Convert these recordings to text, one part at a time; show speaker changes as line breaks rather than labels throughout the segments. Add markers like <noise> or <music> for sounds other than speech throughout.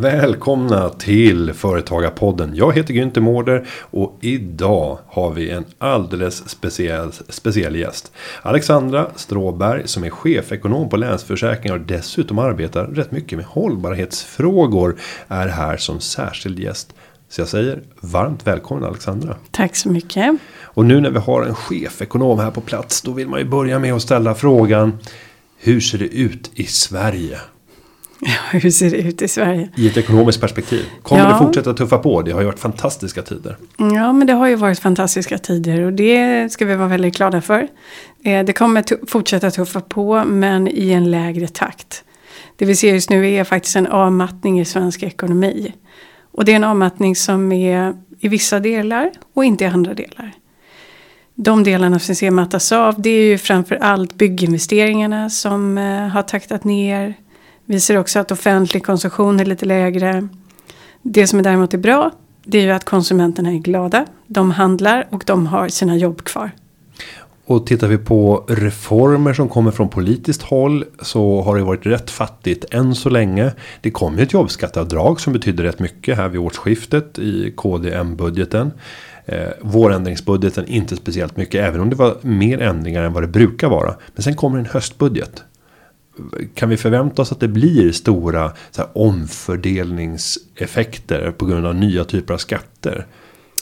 Välkomna till Företagarpodden. Jag heter Günther Mårder och idag har vi en alldeles speciell, speciell gäst. Alexandra Stråberg som är chefekonom på Länsförsäkringar och dessutom arbetar rätt mycket med hållbarhetsfrågor är här som särskild gäst. Så jag säger varmt välkommen Alexandra.
Tack så mycket.
Och nu när vi har en chefekonom här på plats då vill man ju börja med att ställa frågan. Hur ser det ut i Sverige? <laughs>
Ja, hur ser det ut i Sverige?
I ett ekonomiskt perspektiv. Kommer ja. det fortsätta tuffa på? Det har ju varit fantastiska tider.
Ja, men det har ju varit fantastiska tider och det ska vi vara väldigt glada för. Eh, det kommer fortsätta tuffa på, men i en lägre takt. Det vi ser just nu är faktiskt en avmattning i svensk ekonomi. Och det är en avmattning som är i vissa delar och inte i andra delar. De delarna som ser mattas av, det är ju framför allt bygginvesteringarna som eh, har taktat ner vi ser också att offentlig konsumtion är lite lägre. Det som är däremot är bra det är ju att konsumenterna är glada. De handlar och de har sina jobb kvar.
Och tittar vi på reformer som kommer från politiskt håll så har det varit rätt fattigt än så länge. Det kom ju ett jobbskatteavdrag som betyder rätt mycket här vid årsskiftet i KDM-budgeten. Eh, vårändringsbudgeten inte speciellt mycket även om det var mer ändringar än vad det brukar vara. Men sen kommer en höstbudget kan vi förvänta oss att det blir stora så här, omfördelningseffekter på grund av nya typer av skatter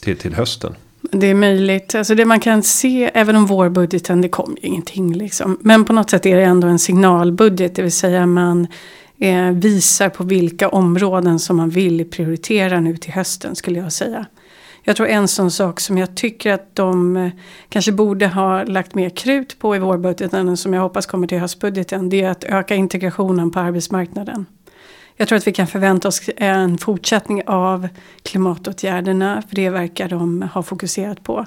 till, till hösten?
Det är möjligt. Alltså det man kan se, även om vårbudgeten, det kom ju ingenting liksom. Men på något sätt är det ändå en signalbudget, det vill säga man eh, visar på vilka områden som man vill prioritera nu till hösten skulle jag säga. Jag tror en sån sak som jag tycker att de eh, kanske borde ha lagt mer krut på i vårbudgeten som jag hoppas kommer till höstbudgeten. Det är att öka integrationen på arbetsmarknaden. Jag tror att vi kan förvänta oss en fortsättning av klimatåtgärderna. För det verkar de ha fokuserat på.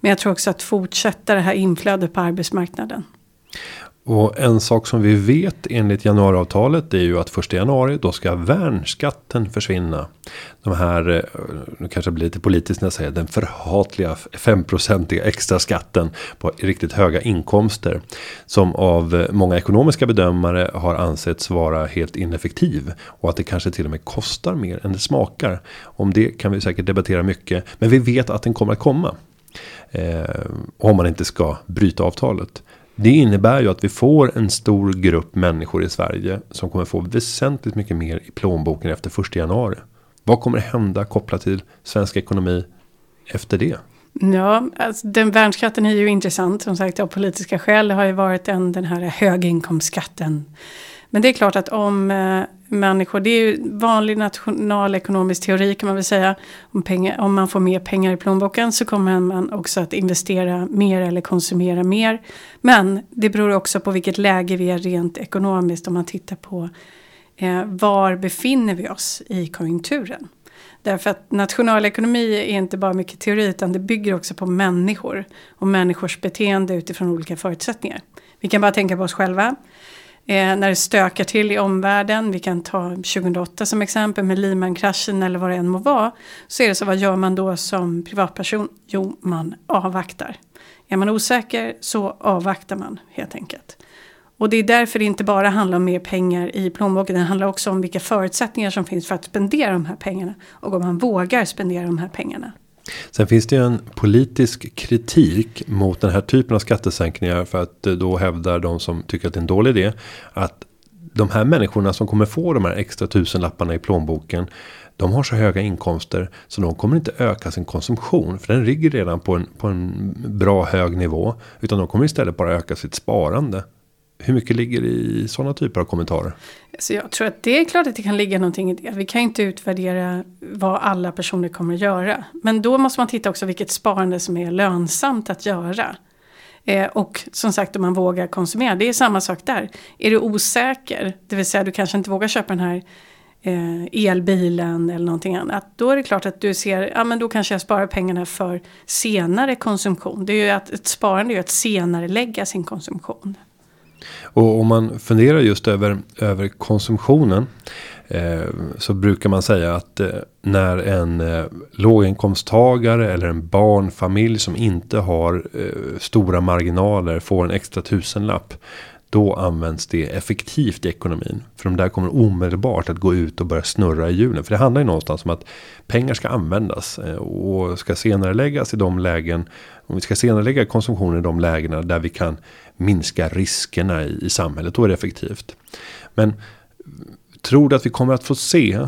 Men jag tror också att fortsätta det här inflödet på arbetsmarknaden.
Och en sak som vi vet enligt januariavtalet är ju att första januari då ska värnskatten försvinna. De här, eh, nu kanske det blir lite politiskt när jag säger den förhatliga 5-procentiga extra skatten på riktigt höga inkomster. Som av eh, många ekonomiska bedömare har ansetts vara helt ineffektiv. Och att det kanske till och med kostar mer än det smakar. Om det kan vi säkert debattera mycket. Men vi vet att den kommer att komma. Eh, om man inte ska bryta avtalet. Det innebär ju att vi får en stor grupp människor i Sverige som kommer få väsentligt mycket mer i plånboken efter första januari. Vad kommer hända kopplat till svensk ekonomi efter det?
Ja, alltså den värnskatten är ju intressant som sagt av politiska skäl. Det har ju varit en, den här höginkomstskatten. Men det är klart att om eh, människor. Det är ju vanlig nationalekonomisk teori kan man väl säga. Om, pengar, om man får mer pengar i plånboken så kommer man också att investera mer eller konsumera mer. Men det beror också på vilket läge vi är rent ekonomiskt om man tittar på eh, var befinner vi oss i konjunkturen. Därför att nationalekonomi är inte bara mycket teori utan det bygger också på människor och människors beteende utifrån olika förutsättningar. Vi kan bara tänka på oss själva. Eh, när det stökar till i omvärlden, vi kan ta 2008 som exempel med Lehman-kraschen eller vad det än må vara. Så är det så, vad gör man då som privatperson? Jo, man avvaktar. Är man osäker så avvaktar man helt enkelt. Och det är därför det inte bara handlar om mer pengar i plånboken. Det handlar också om vilka förutsättningar som finns för att spendera de här pengarna. Och om man vågar spendera de här pengarna.
Sen finns det ju en politisk kritik mot den här typen av skattesänkningar. För att eh, då hävdar de som tycker att det är en dålig idé. Att de här människorna som kommer få de här extra tusenlapparna i plånboken. De har så höga inkomster så de kommer inte öka sin konsumtion. För den ligger redan på en, på en bra hög nivå. Utan de kommer istället bara öka sitt sparande. Hur mycket ligger i sådana typer av kommentarer?
Så jag tror att det är klart att det kan ligga någonting i det. Vi kan inte utvärdera vad alla personer kommer att göra. Men då måste man titta också vilket sparande som är lönsamt att göra. Eh, och som sagt om man vågar konsumera. Det är samma sak där. Är du osäker, det vill säga du kanske inte vågar köpa den här eh, elbilen eller någonting annat. Då är det klart att du ser, ja men då kanske jag sparar pengarna för senare konsumtion. Det är ju att ett sparande är ju att senare lägga sin konsumtion.
Och om man funderar just över, över konsumtionen. Eh, så brukar man säga att eh, när en eh, låginkomsttagare eller en barnfamilj som inte har eh, stora marginaler får en extra tusenlapp. Då används det effektivt i ekonomin. För de där kommer omedelbart att gå ut och börja snurra i hjulen. För det handlar ju någonstans om att pengar ska användas. Eh, och ska senare läggas i de lägen. Om vi ska senare lägga konsumtionen i de lägena där vi kan minska riskerna i, i samhället. Då är det effektivt. Men tror du att vi kommer att få se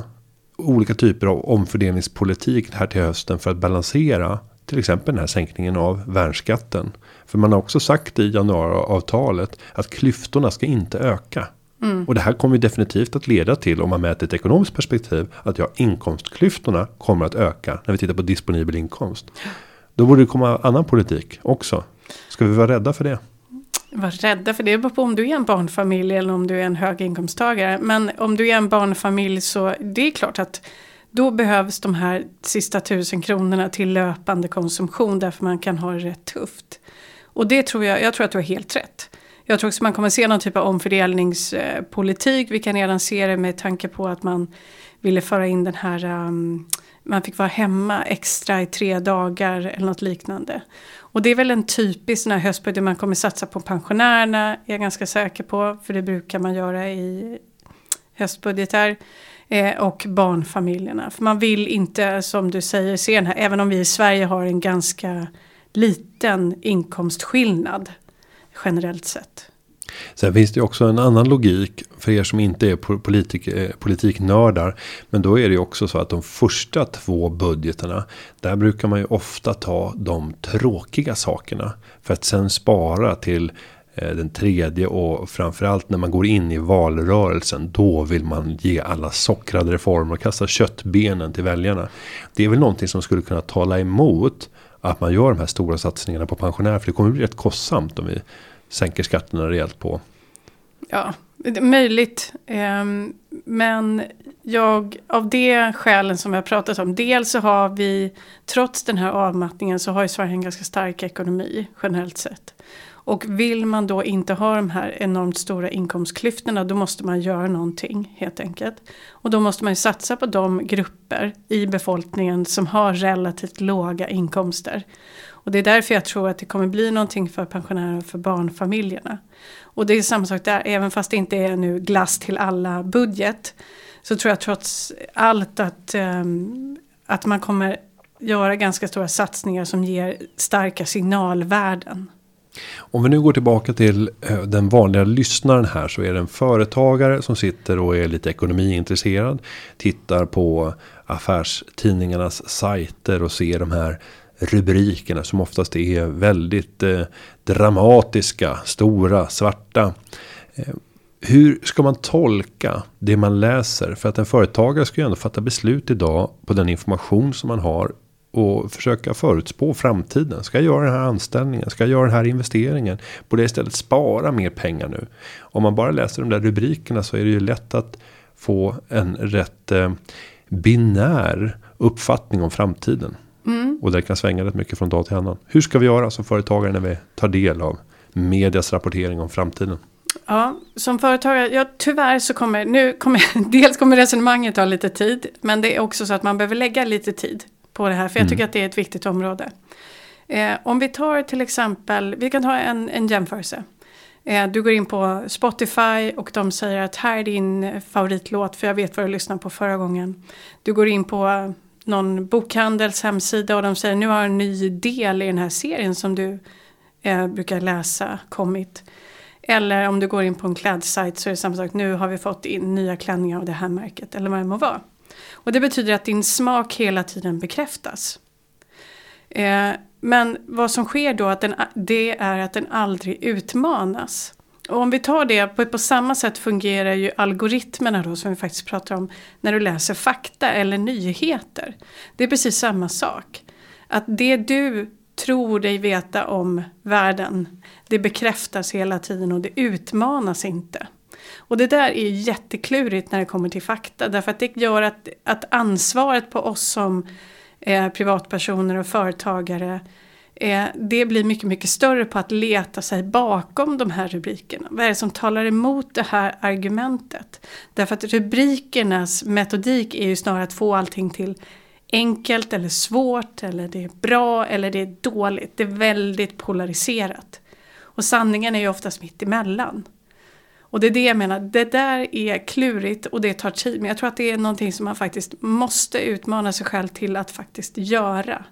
olika typer av omfördelningspolitik här till hösten för att balansera till exempel den här sänkningen av värnskatten. För man har också sagt i januariavtalet att klyftorna ska inte öka. Mm. Och det här kommer definitivt att leda till om man mäter ett ekonomiskt perspektiv att ja, inkomstklyftorna kommer att öka när vi tittar på disponibel inkomst. Då borde det komma annan politik också. Ska vi vara rädda för det?
Var rädda för det beror på om du är en barnfamilj eller om du är en höginkomsttagare. Men om du är en barnfamilj så det är klart att då behövs de här sista tusen kronorna till löpande konsumtion därför man kan ha det rätt tufft. Och det tror jag, jag tror att du har helt rätt. Jag tror också man kommer se någon typ av omfördelningspolitik. Vi kan redan se det med tanke på att man ville föra in den här um, man fick vara hemma extra i tre dagar eller något liknande. Och det är väl en typisk sån här höstbudget man kommer satsa på pensionärerna, är jag ganska säker på, för det brukar man göra i höstbudgetar. Eh, och barnfamiljerna. För man vill inte, som du säger, se den här, även om vi i Sverige har en ganska liten inkomstskillnad generellt sett.
Sen finns det också en annan logik för er som inte är politik, eh, politiknördar. Men då är det ju också så att de första två budgeterna. Där brukar man ju ofta ta de tråkiga sakerna. För att sen spara till eh, den tredje och framförallt när man går in i valrörelsen. Då vill man ge alla sockrade reformer och kasta köttbenen till väljarna. Det är väl någonting som skulle kunna tala emot att man gör de här stora satsningarna på pensionärer. För det kommer bli rätt kostsamt om vi sänker skatterna rejält på.
Ja, möjligt. Ehm, men jag, av de skälen som vi har pratat om. Dels så har vi, trots den här avmattningen, så har ju Sverige en ganska stark ekonomi generellt sett. Och vill man då inte ha de här enormt stora inkomstklyftorna då måste man göra någonting helt enkelt. Och då måste man ju satsa på de grupper i befolkningen som har relativt låga inkomster. Och det är därför jag tror att det kommer bli någonting för pensionärerna och för barnfamiljerna. Och det är samma sak där, även fast det inte är nu glass till alla budget. Så tror jag trots allt att, um, att man kommer göra ganska stora satsningar som ger starka signalvärden.
Om vi nu går tillbaka till eh, den vanliga lyssnaren här så är det en företagare som sitter och är lite ekonomiintresserad. Tittar på affärstidningarnas sajter och ser de här rubrikerna som oftast är väldigt eh, dramatiska, stora, svarta. Eh, hur ska man tolka det man läser? För att en företagare ska ju ändå fatta beslut idag på den information som man har och försöka förutspå framtiden. Ska jag göra den här anställningen? Ska jag göra den här investeringen? Borde jag istället spara mer pengar nu? Om man bara läser de där rubrikerna så är det ju lätt att få en rätt eh, binär uppfattning om framtiden. Mm. Och det kan svänga rätt mycket från dag till annan. Hur ska vi göra som företagare när vi tar del av medias rapportering om framtiden?
Ja, som företagare, ja, tyvärr så kommer, nu kommer, <laughs> dels kommer resonemanget ta lite tid, men det är också så att man behöver lägga lite tid på det här, för jag tycker mm. att det är ett viktigt område. Eh, om vi tar till exempel, vi kan ta en, en jämförelse. Eh, du går in på Spotify och de säger att här är din favoritlåt, för jag vet vad du lyssnade på förra gången. Du går in på någon bokhandels hemsida och de säger nu har en ny del i den här serien som du eh, brukar läsa kommit. Eller om du går in på en klädsajt så är det samma sak. Nu har vi fått in nya klänningar av det här märket eller vad det må vara. Och det betyder att din smak hela tiden bekräftas. Eh, men vad som sker då att den, det är att den aldrig utmanas. Och om vi tar det, på, på samma sätt fungerar ju algoritmerna då som vi faktiskt pratar om när du läser fakta eller nyheter. Det är precis samma sak. Att det du tror dig veta om världen, det bekräftas hela tiden och det utmanas inte. Och det där är jätteklurigt när det kommer till fakta därför att det gör att, att ansvaret på oss som eh, privatpersoner och företagare eh, det blir mycket, mycket större på att leta sig bakom de här rubrikerna. Vad är det som talar emot det här argumentet? Därför att rubrikernas metodik är ju snarare att få allting till enkelt eller svårt eller det är bra eller det är dåligt. Det är väldigt polariserat. Och sanningen är ju oftast mitt emellan. Och det är det jag menar, det där är klurigt och det tar tid. Men jag tror att det är någonting som man faktiskt måste utmana sig själv till att faktiskt göra.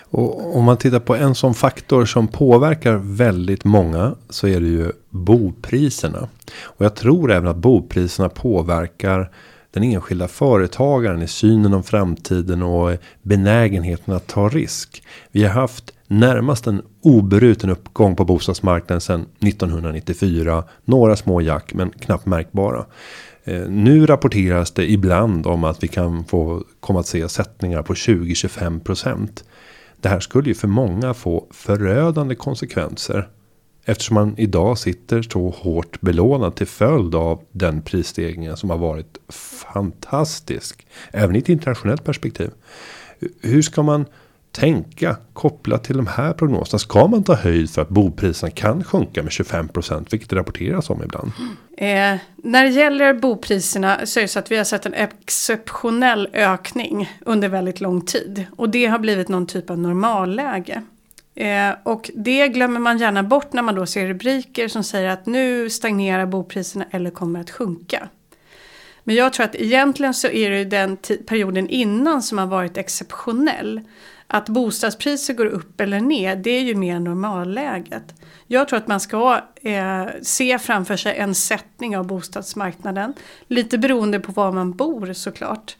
Och om man tittar på en sån faktor som påverkar väldigt många så är det ju bopriserna. Och jag tror även att bopriserna påverkar den enskilda företagaren i synen om framtiden och benägenheten att ta risk. Vi har haft närmast en obruten uppgång på bostadsmarknaden sedan 1994. Några små jack men knappt märkbara. Eh, nu rapporteras det ibland om att vi kan få komma att se sättningar på 20-25%. Det här skulle ju för många få förödande konsekvenser. Eftersom man idag sitter så hårt belånad till följd av den prisstegringen som har varit fantastisk. Även i ett internationellt perspektiv. Hur ska man tänka kopplat till de här prognoserna? Ska man ta höjd för att bopriserna kan sjunka med 25%? Vilket det rapporteras om ibland.
Eh, när det gäller bopriserna så är det så att vi har sett en exceptionell ökning under väldigt lång tid. Och det har blivit någon typ av normalläge. Eh, och det glömmer man gärna bort när man då ser rubriker som säger att nu stagnerar bopriserna eller kommer att sjunka. Men jag tror att egentligen så är det den perioden innan som har varit exceptionell. Att bostadspriser går upp eller ner, det är ju mer normalläget. Jag tror att man ska eh, se framför sig en sättning av bostadsmarknaden. Lite beroende på var man bor såklart.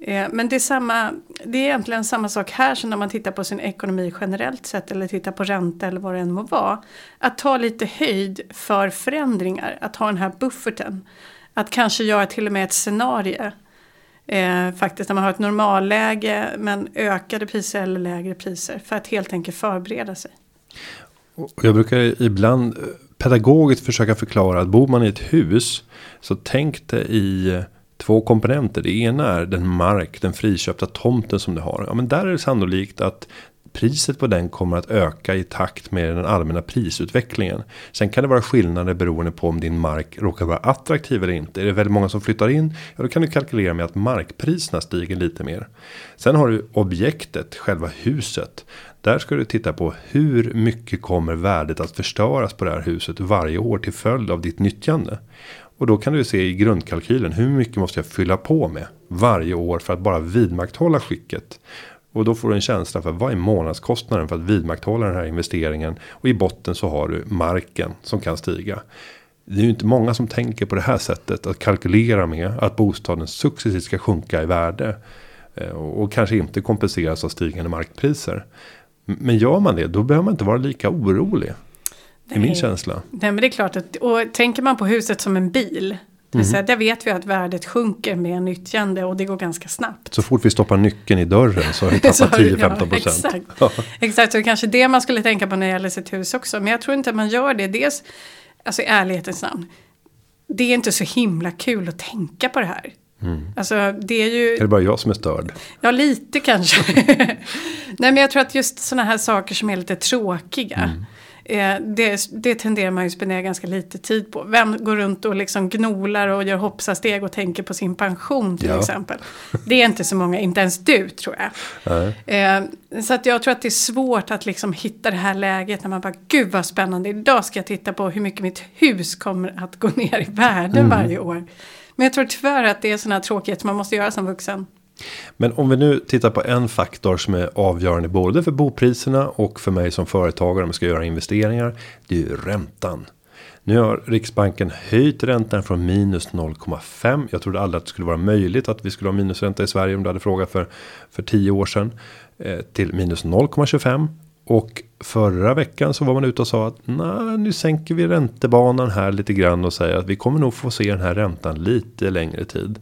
Eh, men det är, samma, det är egentligen samma sak här som när man tittar på sin ekonomi generellt sett eller tittar på ränta eller vad det än må vara. Att ta lite höjd för förändringar, att ha den här bufferten. Att kanske göra till och med ett scenario. Eh, faktiskt när man har ett normalläge men ökade priser eller lägre priser för att helt enkelt förbereda sig.
Jag brukar ibland eh, pedagogiskt försöka förklara att bor man i ett hus så tänk det i eh, två komponenter. Det ena är den mark, den friköpta tomten som du har. Ja, men där är det sannolikt att priset på den kommer att öka i takt med den allmänna prisutvecklingen. Sen kan det vara skillnader beroende på om din mark råkar vara attraktiv eller inte. Är det väldigt många som flyttar in, ja då kan du kalkylera med att markpriserna stiger lite mer. Sen har du objektet, själva huset. Där ska du titta på hur mycket kommer värdet att förstöras på det här huset varje år till följd av ditt nyttjande. Och då kan du se i grundkalkylen hur mycket måste jag fylla på med varje år för att bara vidmakthålla skicket. Och då får du en känsla för vad är månadskostnaden för att vidmakthålla den här investeringen. Och i botten så har du marken som kan stiga. Det är ju inte många som tänker på det här sättet att kalkylera med att bostaden successivt ska sjunka i värde. Eh, och kanske inte kompenseras av stigande markpriser. Men gör man det då behöver man inte vara lika orolig. Det är min känsla.
Nej men det är klart att, och tänker man på huset som en bil. Mm. Så där vet vi att värdet sjunker med nyttjande och det går ganska snabbt.
Så fort vi stoppar nyckeln i dörren så har vi <laughs> tappat 10-15 procent.
exakt. exakt, så det kanske det man skulle tänka på när det gäller sitt hus också. Men jag tror inte att man gör det. Dels, alltså i ärlighetens namn. Det är inte så himla kul att tänka på det här. Mm. Alltså det är ju...
Är det bara jag som är störd?
Ja, lite kanske. <laughs> Nej, men jag tror att just sådana här saker som är lite tråkiga. Mm. Eh, det, det tenderar man ju spendera ganska lite tid på. Vem går runt och liksom gnolar och gör hoppsasteg och tänker på sin pension till ja. exempel. Det är inte så många, inte ens du tror jag. Eh, så att jag tror att det är svårt att liksom hitta det här läget när man bara, gud vad spännande, idag ska jag titta på hur mycket mitt hus kommer att gå ner i värde mm. varje år. Men jag tror tyvärr att det är sådana tråkigheter man måste göra som vuxen.
Men om vi nu tittar på en faktor som är avgörande både för bopriserna och för mig som företagare om jag ska göra investeringar. Det är ju räntan. Nu har Riksbanken höjt räntan från minus 0,5. Jag trodde aldrig att det skulle vara möjligt att vi skulle ha minusränta i Sverige om du hade frågat för för tio år sedan eh, till minus 0,25 och förra veckan så var man ute och sa att nej, nu sänker vi räntebanan här lite grann och säger att vi kommer nog få se den här räntan lite längre tid.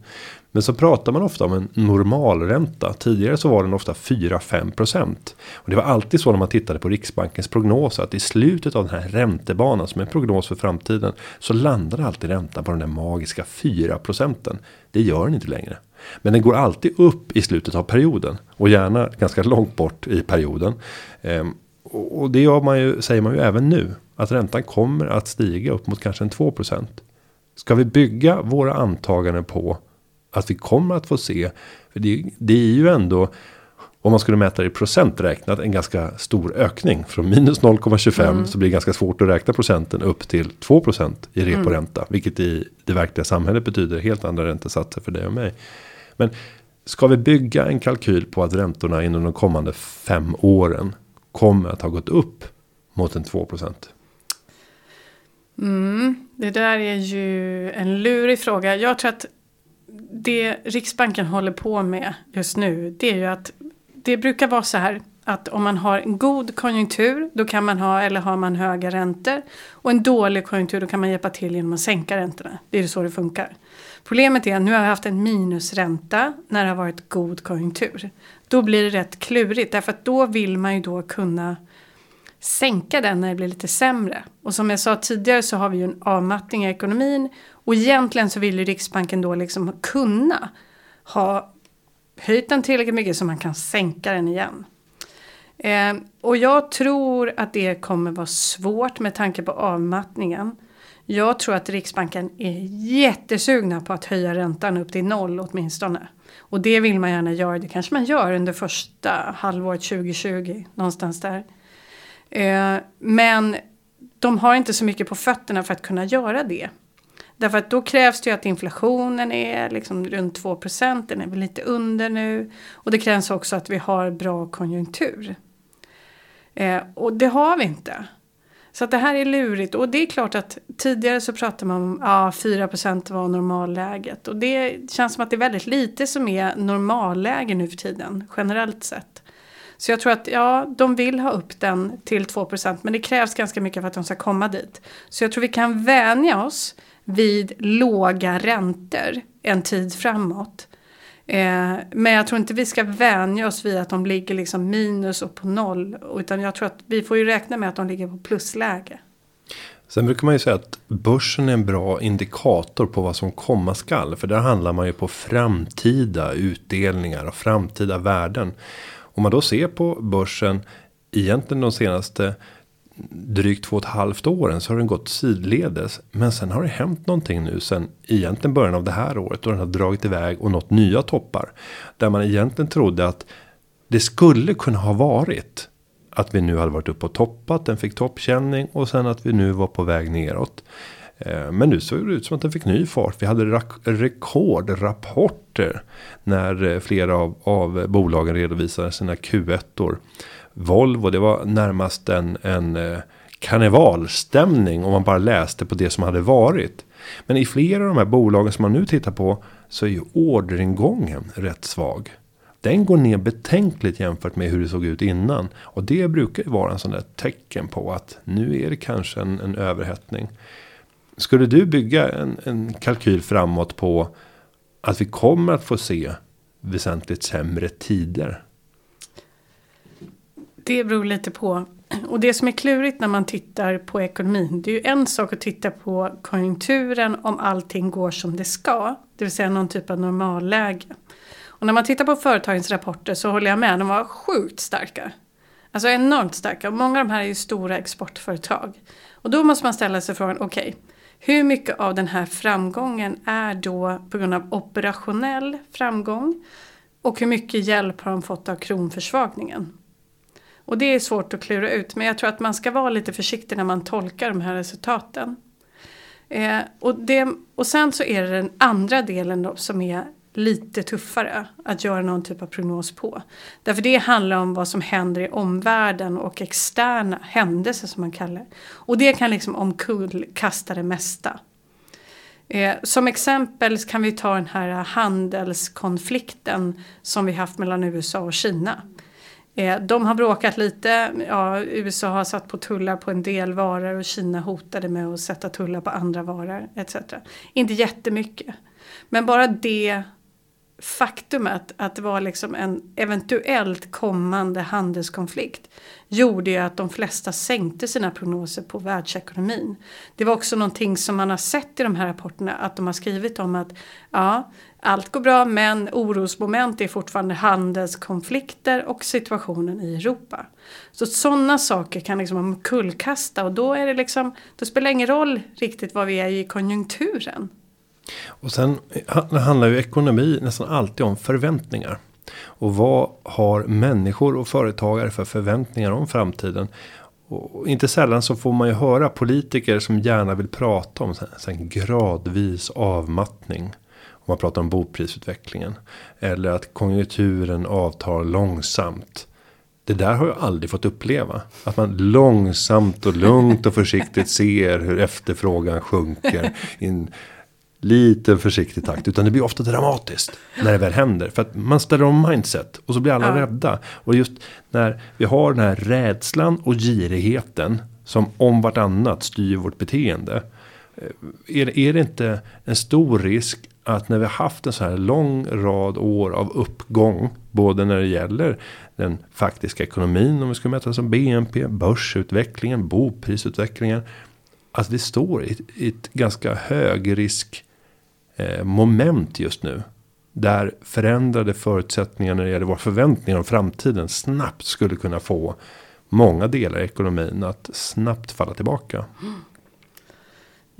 Men så pratar man ofta om en normalränta. Tidigare så var den ofta 4-5%. Och det var alltid så när man tittade på Riksbankens prognos. Att i slutet av den här räntebanan som är en prognos för framtiden. Så landar alltid räntan på den där magiska 4%. Det gör den inte längre. Men den går alltid upp i slutet av perioden. Och gärna ganska långt bort i perioden. Ehm, och det gör man ju, säger man ju även nu. Att räntan kommer att stiga upp mot kanske en 2%. Ska vi bygga våra antaganden på att vi kommer att få se. För det, det är ju ändå Om man skulle mäta det i procent räknat en ganska stor ökning. Från minus 0,25 mm. så blir det ganska svårt att räkna procenten upp till 2% i reporänta. Mm. Vilket i det verkliga samhället betyder helt andra räntesatser för dig och mig. Men ska vi bygga en kalkyl på att räntorna inom de kommande fem åren kommer att ha gått upp mot en 2%?
Mm, det där är ju en lurig fråga. Jag tror att det Riksbanken håller på med just nu det är ju att det brukar vara så här att om man har en god konjunktur då kan man ha eller har man höga räntor och en dålig konjunktur då kan man hjälpa till genom att sänka räntorna. Det är så det funkar. Problemet är att nu har vi haft en minusränta när det har varit god konjunktur. Då blir det rätt klurigt därför att då vill man ju då kunna sänka den när det blir lite sämre. Och som jag sa tidigare så har vi ju en avmattning i ekonomin och egentligen så vill ju Riksbanken då liksom kunna ha höjt den tillräckligt mycket så man kan sänka den igen. Eh, och jag tror att det kommer vara svårt med tanke på avmattningen. Jag tror att Riksbanken är jättesugna på att höja räntan upp till noll åtminstone. Och det vill man gärna göra. Det kanske man gör under första halvåret 2020. Någonstans där. Eh, men de har inte så mycket på fötterna för att kunna göra det. Därför att då krävs det ju att inflationen är liksom runt 2 den är väl lite under nu. Och det krävs också att vi har bra konjunktur. Eh, och det har vi inte. Så att det här är lurigt. Och det är klart att tidigare så pratade man om ja, 4 var normalläget. Och det känns som att det är väldigt lite som är normalläge nu för tiden, generellt sett. Så jag tror att ja, de vill ha upp den till 2% men det krävs ganska mycket för att de ska komma dit. Så jag tror vi kan vänja oss vid låga räntor en tid framåt. Eh, men jag tror inte vi ska vänja oss vid att de ligger liksom minus och på noll. Utan jag tror att vi får ju räkna med att de ligger på plusläge.
Sen brukar man ju säga att börsen är en bra indikator på vad som komma skall. För där handlar man ju på framtida utdelningar och framtida värden. Om man då ser på börsen egentligen de senaste drygt två och ett halvt åren så har den gått sidledes. Men sen har det hänt någonting nu sen egentligen början av det här året. Och den har dragit iväg och nått nya toppar. Där man egentligen trodde att det skulle kunna ha varit. Att vi nu hade varit uppe och toppat, den fick toppkänning och sen att vi nu var på väg neråt. Eh, men nu såg det ut som att den fick ny fart. Vi hade rekordrapporter. När eh, flera av, av bolagen redovisade sina Q1. Volvo, det var närmast en, en eh, karnevalstämning om man bara läste på det som hade varit. Men i flera av de här bolagen som man nu tittar på så är ju orderingången rätt svag. Den går ner betänkligt jämfört med hur det såg ut innan. Och det brukar ju vara en sån där tecken på att nu är det kanske en, en överhettning. Skulle du bygga en, en kalkyl framåt på att vi kommer att få se väsentligt sämre tider?
Det beror lite på. Och det som är klurigt när man tittar på ekonomin. Det är ju en sak att titta på konjunkturen om allting går som det ska. Det vill säga någon typ av normalläge. Och när man tittar på företagens rapporter så håller jag med. De var sjukt starka. Alltså enormt starka. Och många av de här är ju stora exportföretag. Och då måste man ställa sig frågan. Okej. Okay, hur mycket av den här framgången är då på grund av operationell framgång? Och hur mycket hjälp har de fått av kronförsvagningen? Och det är svårt att klura ut men jag tror att man ska vara lite försiktig när man tolkar de här resultaten. Eh, och, det, och sen så är det den andra delen då som är lite tuffare att göra någon typ av prognos på. Därför det handlar om vad som händer i omvärlden och externa händelser som man kallar det. Och det kan liksom omkullkasta det mesta. Eh, som exempel kan vi ta den här handelskonflikten som vi haft mellan USA och Kina. Eh, de har bråkat lite. Ja, USA har satt på tullar på en del varor och Kina hotade med att sätta tullar på andra varor etc. Inte jättemycket. Men bara det faktumet att det var liksom en eventuellt kommande handelskonflikt gjorde ju att de flesta sänkte sina prognoser på världsekonomin. Det var också någonting som man har sett i de här rapporterna att de har skrivit om att ja, allt går bra men orosmoment är fortfarande handelskonflikter och situationen i Europa. Så sådana saker kan liksom omkullkasta och då är det liksom, då spelar det ingen roll riktigt vad vi är i konjunkturen.
Och sen handlar ju ekonomi nästan alltid om förväntningar. Och vad har människor och företagare för förväntningar om framtiden? Och inte sällan så får man ju höra politiker som gärna vill prata om en gradvis avmattning. Man pratar om boprisutvecklingen. Eller att konjunkturen avtar långsamt. Det där har jag aldrig fått uppleva. Att man långsamt och lugnt och försiktigt ser hur efterfrågan sjunker. I en liten försiktig takt. Utan det blir ofta dramatiskt. När det väl händer. För att man ställer om mindset. Och så blir alla ja. rädda. Och just när vi har den här rädslan och girigheten. Som om vartannat styr vårt beteende. Eh, är, är det inte en stor risk att när vi har haft en så här lång rad år av uppgång. Både när det gäller den faktiska ekonomin om vi ska mäta som BNP, börsutvecklingen, boprisutvecklingen. Att vi står i, i ett ganska högrisk eh, moment just nu. Där förändrade förutsättningar när det gäller våra förväntningar om framtiden snabbt skulle kunna få många delar i ekonomin att snabbt falla tillbaka. Mm.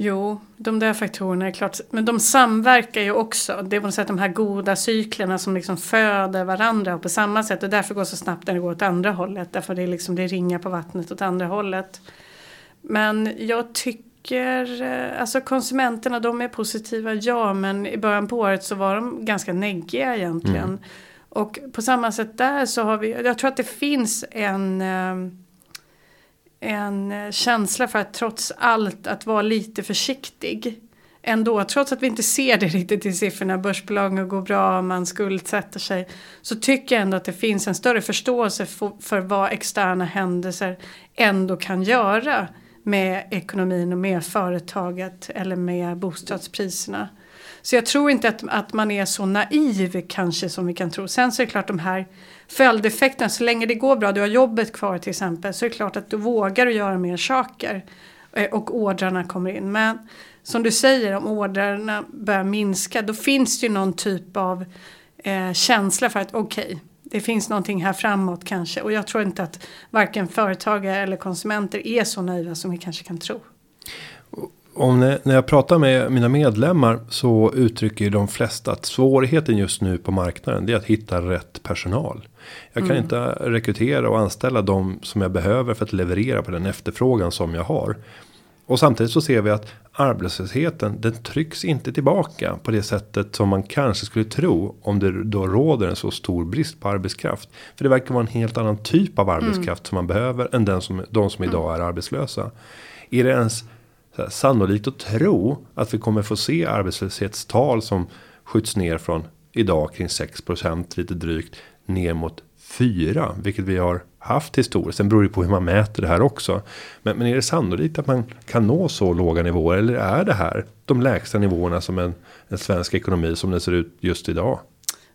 Jo, de där faktorerna är klart. Men de samverkar ju också. Det är på något sätt de här goda cyklerna som liksom föder varandra på samma sätt. Och därför går så snabbt när det går åt andra hållet. Därför det, är liksom, det ringar på vattnet åt andra hållet. Men jag tycker, eh, alltså konsumenterna de är positiva, ja. Men i början på året så var de ganska neggiga egentligen. Mm. Och på samma sätt där så har vi, jag tror att det finns en eh, en eh, känsla för att trots allt att vara lite försiktig. Ändå, trots att vi inte ser det <laughs> riktigt i siffrorna, börsbolagen går bra, man skuldsätter sig. Så tycker jag ändå att det finns en större förståelse för, för vad externa händelser ändå kan göra med ekonomin och med företaget eller med bostadspriserna. Så jag tror inte att, att man är så naiv kanske som vi kan tro. Sen så är det klart de här följdeffekterna, så länge det går bra, du har jobbet kvar till exempel, så är det klart att du vågar göra mer saker. Eh, och ordrarna kommer in. Men som du säger, om ordrarna börjar minska, då finns det ju någon typ av eh, känsla för att okej, okay, det finns någonting här framåt kanske. Och jag tror inte att varken företagare eller konsumenter är så naiva som vi kanske kan tro
om när, när jag pratar med mina medlemmar så uttrycker de flesta att svårigheten just nu på marknaden det är att hitta rätt personal. Jag kan mm. inte rekrytera och anställa de som jag behöver för att leverera på den efterfrågan som jag har. Och samtidigt så ser vi att arbetslösheten den trycks inte tillbaka på det sättet som man kanske skulle tro om det då råder en så stor brist på arbetskraft. För det verkar vara en helt annan typ av arbetskraft mm. som man behöver än den som de som idag mm. är arbetslösa. Är det ens sannolikt att tro att vi kommer få se arbetslöshetstal som skjuts ner från idag kring 6% lite drygt ner mot 4 vilket vi har haft historiskt. Sen beror det på hur man mäter det här också. Men, men är det sannolikt att man kan nå så låga nivåer eller är det här de lägsta nivåerna som en, en svensk ekonomi som den ser ut just idag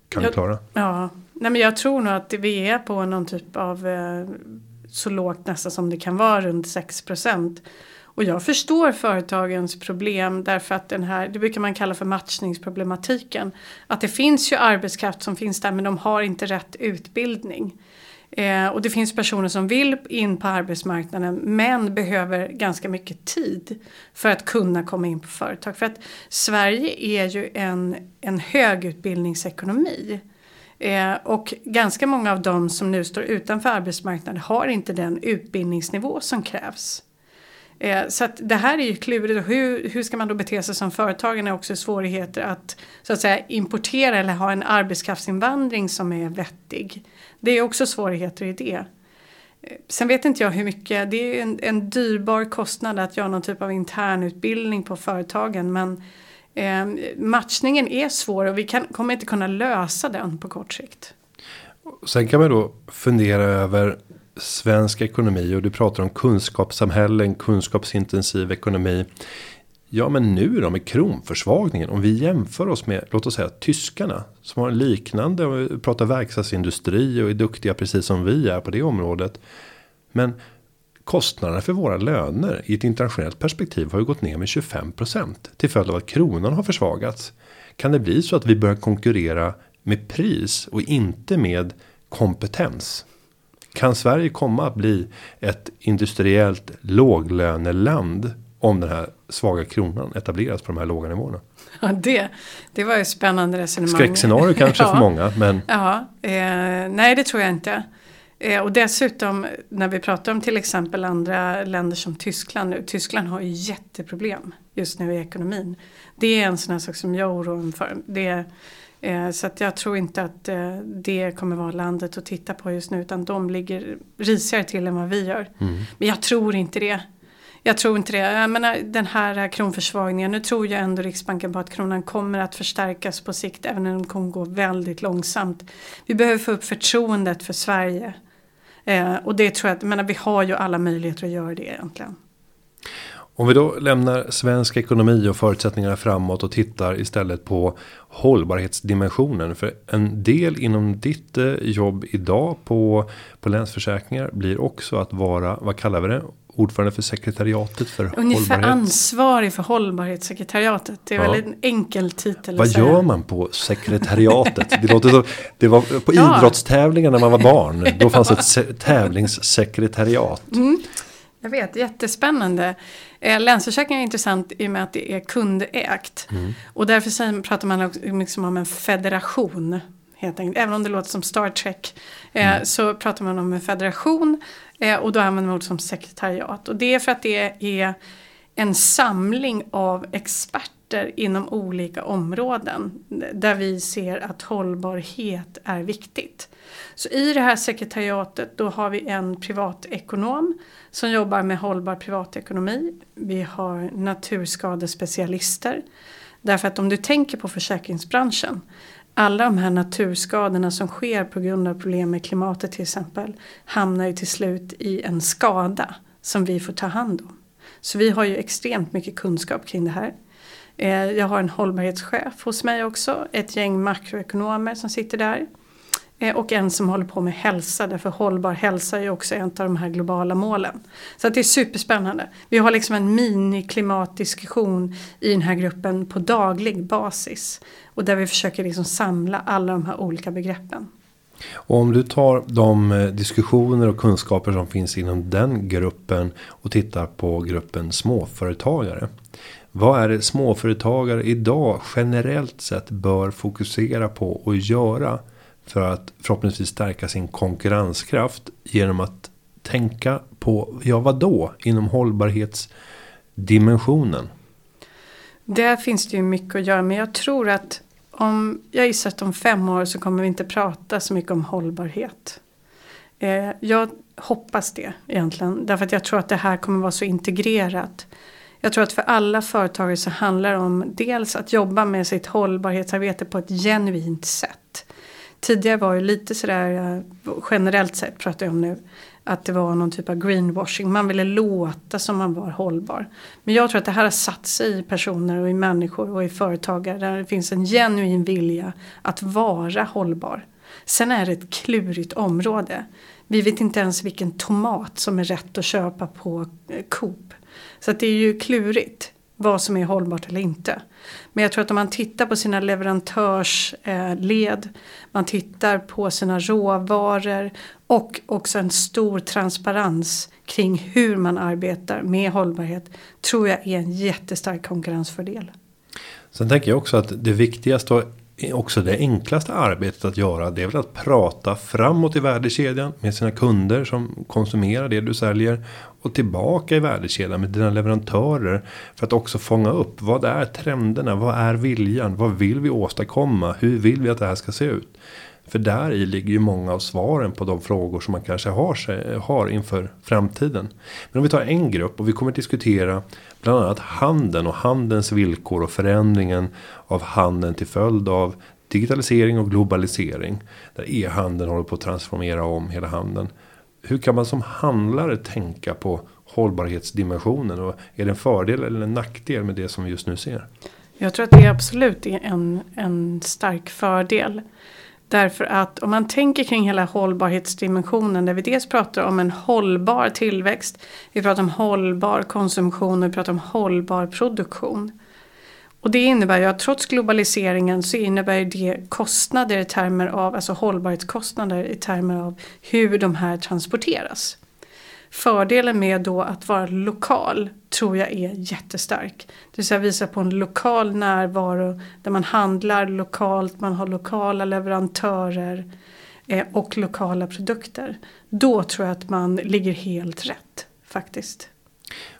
kan jag, klara?
Ja, nej men jag tror nog att vi är på någon typ av eh, så lågt nästan som det kan vara runt 6 procent. Och jag förstår företagens problem därför att den här, det brukar man kalla för matchningsproblematiken. Att det finns ju arbetskraft som finns där men de har inte rätt utbildning. Eh, och det finns personer som vill in på arbetsmarknaden men behöver ganska mycket tid för att kunna komma in på företag. För att Sverige är ju en, en högutbildningsekonomi. Eh, och ganska många av dem som nu står utanför arbetsmarknaden har inte den utbildningsnivå som krävs. Eh, så att det här är ju klurigt. hur, hur ska man då bete sig som företagare är också svårigheter att så att säga importera eller ha en arbetskraftsinvandring som är vettig. Det är också svårigheter i det. Eh, sen vet inte jag hur mycket, det är en, en dyrbar kostnad att göra någon typ av internutbildning på företagen men eh, matchningen är svår och vi kan, kommer inte kunna lösa den på kort sikt.
Sen kan man då fundera över svensk ekonomi och du pratar om kunskapssamhällen kunskapsintensiv ekonomi. Ja men nu då med kronförsvagningen. Om vi jämför oss med låt oss säga tyskarna. Som har en liknande och pratar verkstadsindustri och är duktiga precis som vi är på det området. Men kostnaderna för våra löner i ett internationellt perspektiv har ju gått ner med 25% till följd av att kronan har försvagats. Kan det bli så att vi börjar konkurrera med pris och inte med kompetens? Kan Sverige komma att bli ett industriellt låglöneland om den här svaga kronan etableras på de här låga nivåerna.
Ja, det, det var ju spännande resonemang.
Skräckscenario kanske <laughs> ja. för många. Men...
Ja, eh, nej det tror jag inte. Eh, och dessutom när vi pratar om till exempel andra länder som Tyskland nu. Tyskland har ju jätteproblem just nu i ekonomin. Det är en sån här sak som jag oroar mig för. Det, eh, så att jag tror inte att eh, det kommer vara landet att titta på just nu. Utan de ligger risigare till än vad vi gör. Mm. Men jag tror inte det. Jag tror inte det. Jag menar, den här kronförsvagningen, nu tror jag ändå Riksbanken på att kronan kommer att förstärkas på sikt även om den kommer gå väldigt långsamt. Vi behöver få upp förtroendet för Sverige. Eh, och det tror jag, att, menar, vi har ju alla möjligheter att göra det egentligen.
Om vi då lämnar svensk ekonomi och förutsättningarna framåt och tittar istället på hållbarhetsdimensionen. För en del inom ditt eh, jobb idag på, på Länsförsäkringar blir också att vara, vad kallar vi det? ordförande för sekretariatet för
Ungefär hållbarhet. ansvarig för hållbarhetssekretariatet. Det är ja. väl en enkel titel.
Vad gör man på sekretariatet? Det, låter så, det var på ja. idrottstävlingar när man var barn. Då fanns ett tävlingssekretariat.
Mm. Jag vet, jättespännande. Eh, Länsförsäkring är intressant i och med att det är kundägt. Mm. Och därför pratar man också liksom om en federation. Helt enkelt. Även om det låter som Star Trek. Eh, mm. Så pratar man om en federation. Eh, och då använder man ord som sekretariat. Och det är för att det är en samling av experter inom olika områden. Där vi ser att hållbarhet är viktigt. Så i det här sekretariatet då har vi en privatekonom som jobbar med hållbar privatekonomi. Vi har naturskadespecialister. Därför att om du tänker på försäkringsbranschen alla de här naturskadorna som sker på grund av problem med klimatet till exempel hamnar ju till slut i en skada som vi får ta hand om. Så vi har ju extremt mycket kunskap kring det här. Eh, jag har en hållbarhetschef hos mig också, ett gäng makroekonomer som sitter där. Eh, och en som håller på med hälsa, därför hållbar hälsa är ju också en av de här globala målen. Så att det är superspännande. Vi har liksom en mini-klimatdiskussion i den här gruppen på daglig basis. Och där vi försöker liksom samla alla de här olika begreppen.
Och om du tar de eh, diskussioner och kunskaper som finns inom den gruppen och tittar på gruppen småföretagare. Vad är det småföretagare idag generellt sett bör fokusera på och göra för att förhoppningsvis stärka sin konkurrenskraft genom att tänka på, ja vad då, inom hållbarhetsdimensionen?
Där finns det ju mycket att göra men jag tror att om, jag gissar att om fem år så kommer vi inte prata så mycket om hållbarhet. Eh, jag hoppas det egentligen därför att jag tror att det här kommer vara så integrerat. Jag tror att för alla företagare så handlar det om dels att jobba med sitt hållbarhetsarbete på ett genuint sätt. Tidigare var det lite sådär, eh, generellt sett pratar jag om nu, att det var någon typ av greenwashing. Man ville låta som man var hållbar. Men jag tror att det här har satt sig i personer och i människor och i företagare där det finns en genuin vilja att vara hållbar. Sen är det ett klurigt område. Vi vet inte ens vilken tomat som är rätt att köpa på Coop. Så att det är ju klurigt vad som är hållbart eller inte. Men jag tror att om man tittar på sina leverantörsled, eh, man tittar på sina råvaror och också en stor transparens kring hur man arbetar med hållbarhet tror jag är en jättestark konkurrensfördel.
Sen tänker jag också att det viktigaste också det enklaste arbetet att göra det är väl att prata framåt i värdekedjan med sina kunder som konsumerar det du säljer och tillbaka i värdekedjan med dina leverantörer för att också fånga upp vad är trenderna, vad är viljan, vad vill vi åstadkomma, hur vill vi att det här ska se ut. För där i ligger ju många av svaren på de frågor som man kanske har, sig, har inför framtiden. Men om vi tar en grupp och vi kommer att diskutera bland annat handeln och handelns villkor och förändringen av handeln till följd av digitalisering och globalisering. Där e-handeln håller på att transformera om hela handeln. Hur kan man som handlare tänka på hållbarhetsdimensionen och är det en fördel eller en nackdel med det som vi just nu ser?
Jag tror att det absolut är en, en stark fördel. Därför att om man tänker kring hela hållbarhetsdimensionen där vi dels pratar om en hållbar tillväxt, vi pratar om hållbar konsumtion och vi pratar om hållbar produktion. Och det innebär ju att trots globaliseringen så innebär det kostnader i termer av, alltså hållbarhetskostnader i termer av hur de här transporteras fördelen med då att vara lokal tror jag är jättestark. Det vill säga visa på en lokal närvaro där man handlar lokalt, man har lokala leverantörer eh, och lokala produkter. Då tror jag att man ligger helt rätt faktiskt.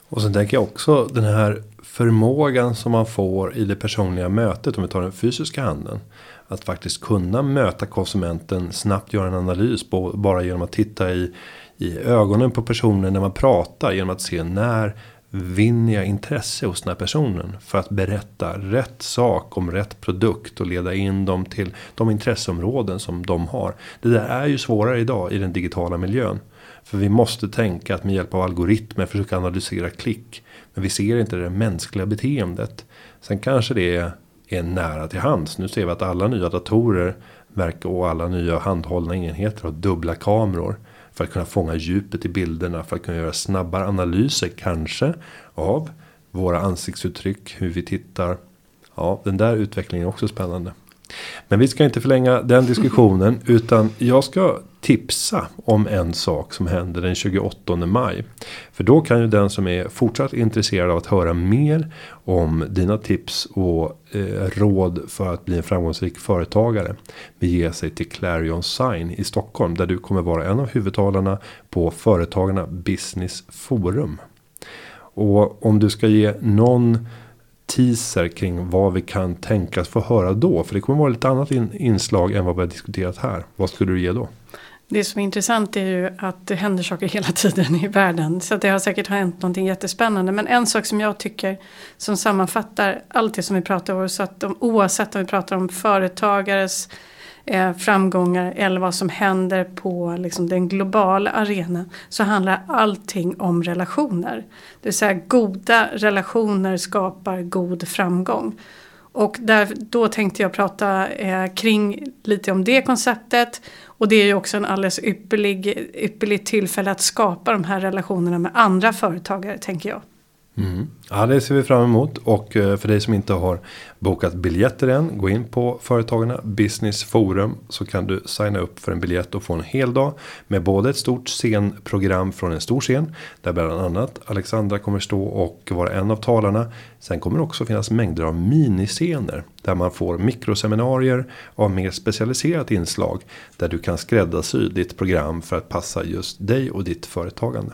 Och sen tänker jag också den här förmågan som man får i det personliga mötet om vi tar den fysiska handeln. Att faktiskt kunna möta konsumenten snabbt göra en analys på, bara genom att titta i, i ögonen på personen när man pratar genom att se när vinner jag intresse hos den här personen för att berätta rätt sak om rätt produkt och leda in dem till de intresseområden som de har. Det där är ju svårare idag i den digitala miljön. För vi måste tänka att med hjälp av algoritmer försöka analysera klick. Men vi ser inte det mänskliga beteendet. Sen kanske det är nära till hands. Nu ser vi att alla nya datorer verkar och alla nya handhållna enheter har dubbla kameror. För att kunna fånga djupet i bilderna. För att kunna göra snabbare analyser kanske. Av våra ansiktsuttryck. Hur vi tittar. Ja den där utvecklingen är också spännande. Men vi ska inte förlänga den diskussionen. utan jag ska tipsa om en sak som händer den 28 maj. För då kan ju den som är fortsatt intresserad av att höra mer om dina tips och eh, råd för att bli en framgångsrik företagare. Bege sig till Clarion Sign i Stockholm där du kommer vara en av huvudtalarna på Företagarna Business Forum. Och om du ska ge någon teaser kring vad vi kan tänkas få höra då. För det kommer vara lite annat inslag än vad vi har diskuterat här. Vad skulle du ge då?
Det som är intressant är ju att det händer saker hela tiden i världen. Så det har säkert hänt någonting jättespännande. Men en sak som jag tycker som sammanfattar allt det som vi pratar om. Så att de, oavsett om vi pratar om företagares eh, framgångar eller vad som händer på liksom, den globala arenan. Så handlar allting om relationer. Det vill säga goda relationer skapar god framgång. Och där, då tänkte jag prata eh, kring lite om det konceptet. Och det är ju också en alldeles ypperlig, ypperligt tillfälle att skapa de här relationerna med andra företagare tänker jag.
Mm. Ja, det ser vi fram emot och eh, för dig som inte har bokat biljetter än. Gå in på Företagarna Business Forum så kan du signa upp för en biljett och få en hel dag med både ett stort scenprogram från en stor scen där bland annat Alexandra kommer stå och vara en av talarna. Sen kommer det också finnas mängder av miniscener där man får mikroseminarier av mer specialiserat inslag där du kan skräddarsy ditt program för att passa just dig och ditt företagande.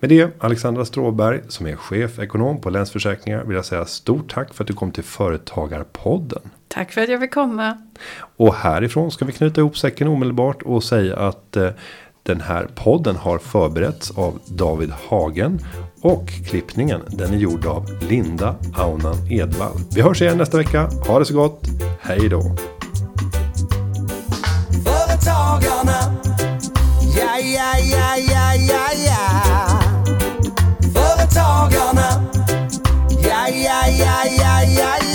Med det, Alexandra Stråberg som är chefekonom på Länsförsäkringar vill jag säga stort tack för att du kom till Företagarpodden.
Tack för att jag fick komma.
Och härifrån ska vi knyta ihop säcken omedelbart och säga att eh, den här podden har förberetts av David Hagen och klippningen den är gjord av Linda Aunan Edvall. Vi hörs igen nästa vecka. Ha det så gott. Hej då. Företagarna. Ja, ja, ja, ja, ja, ja. Företagarna. Ja, ja, ja, ja, ja, ja.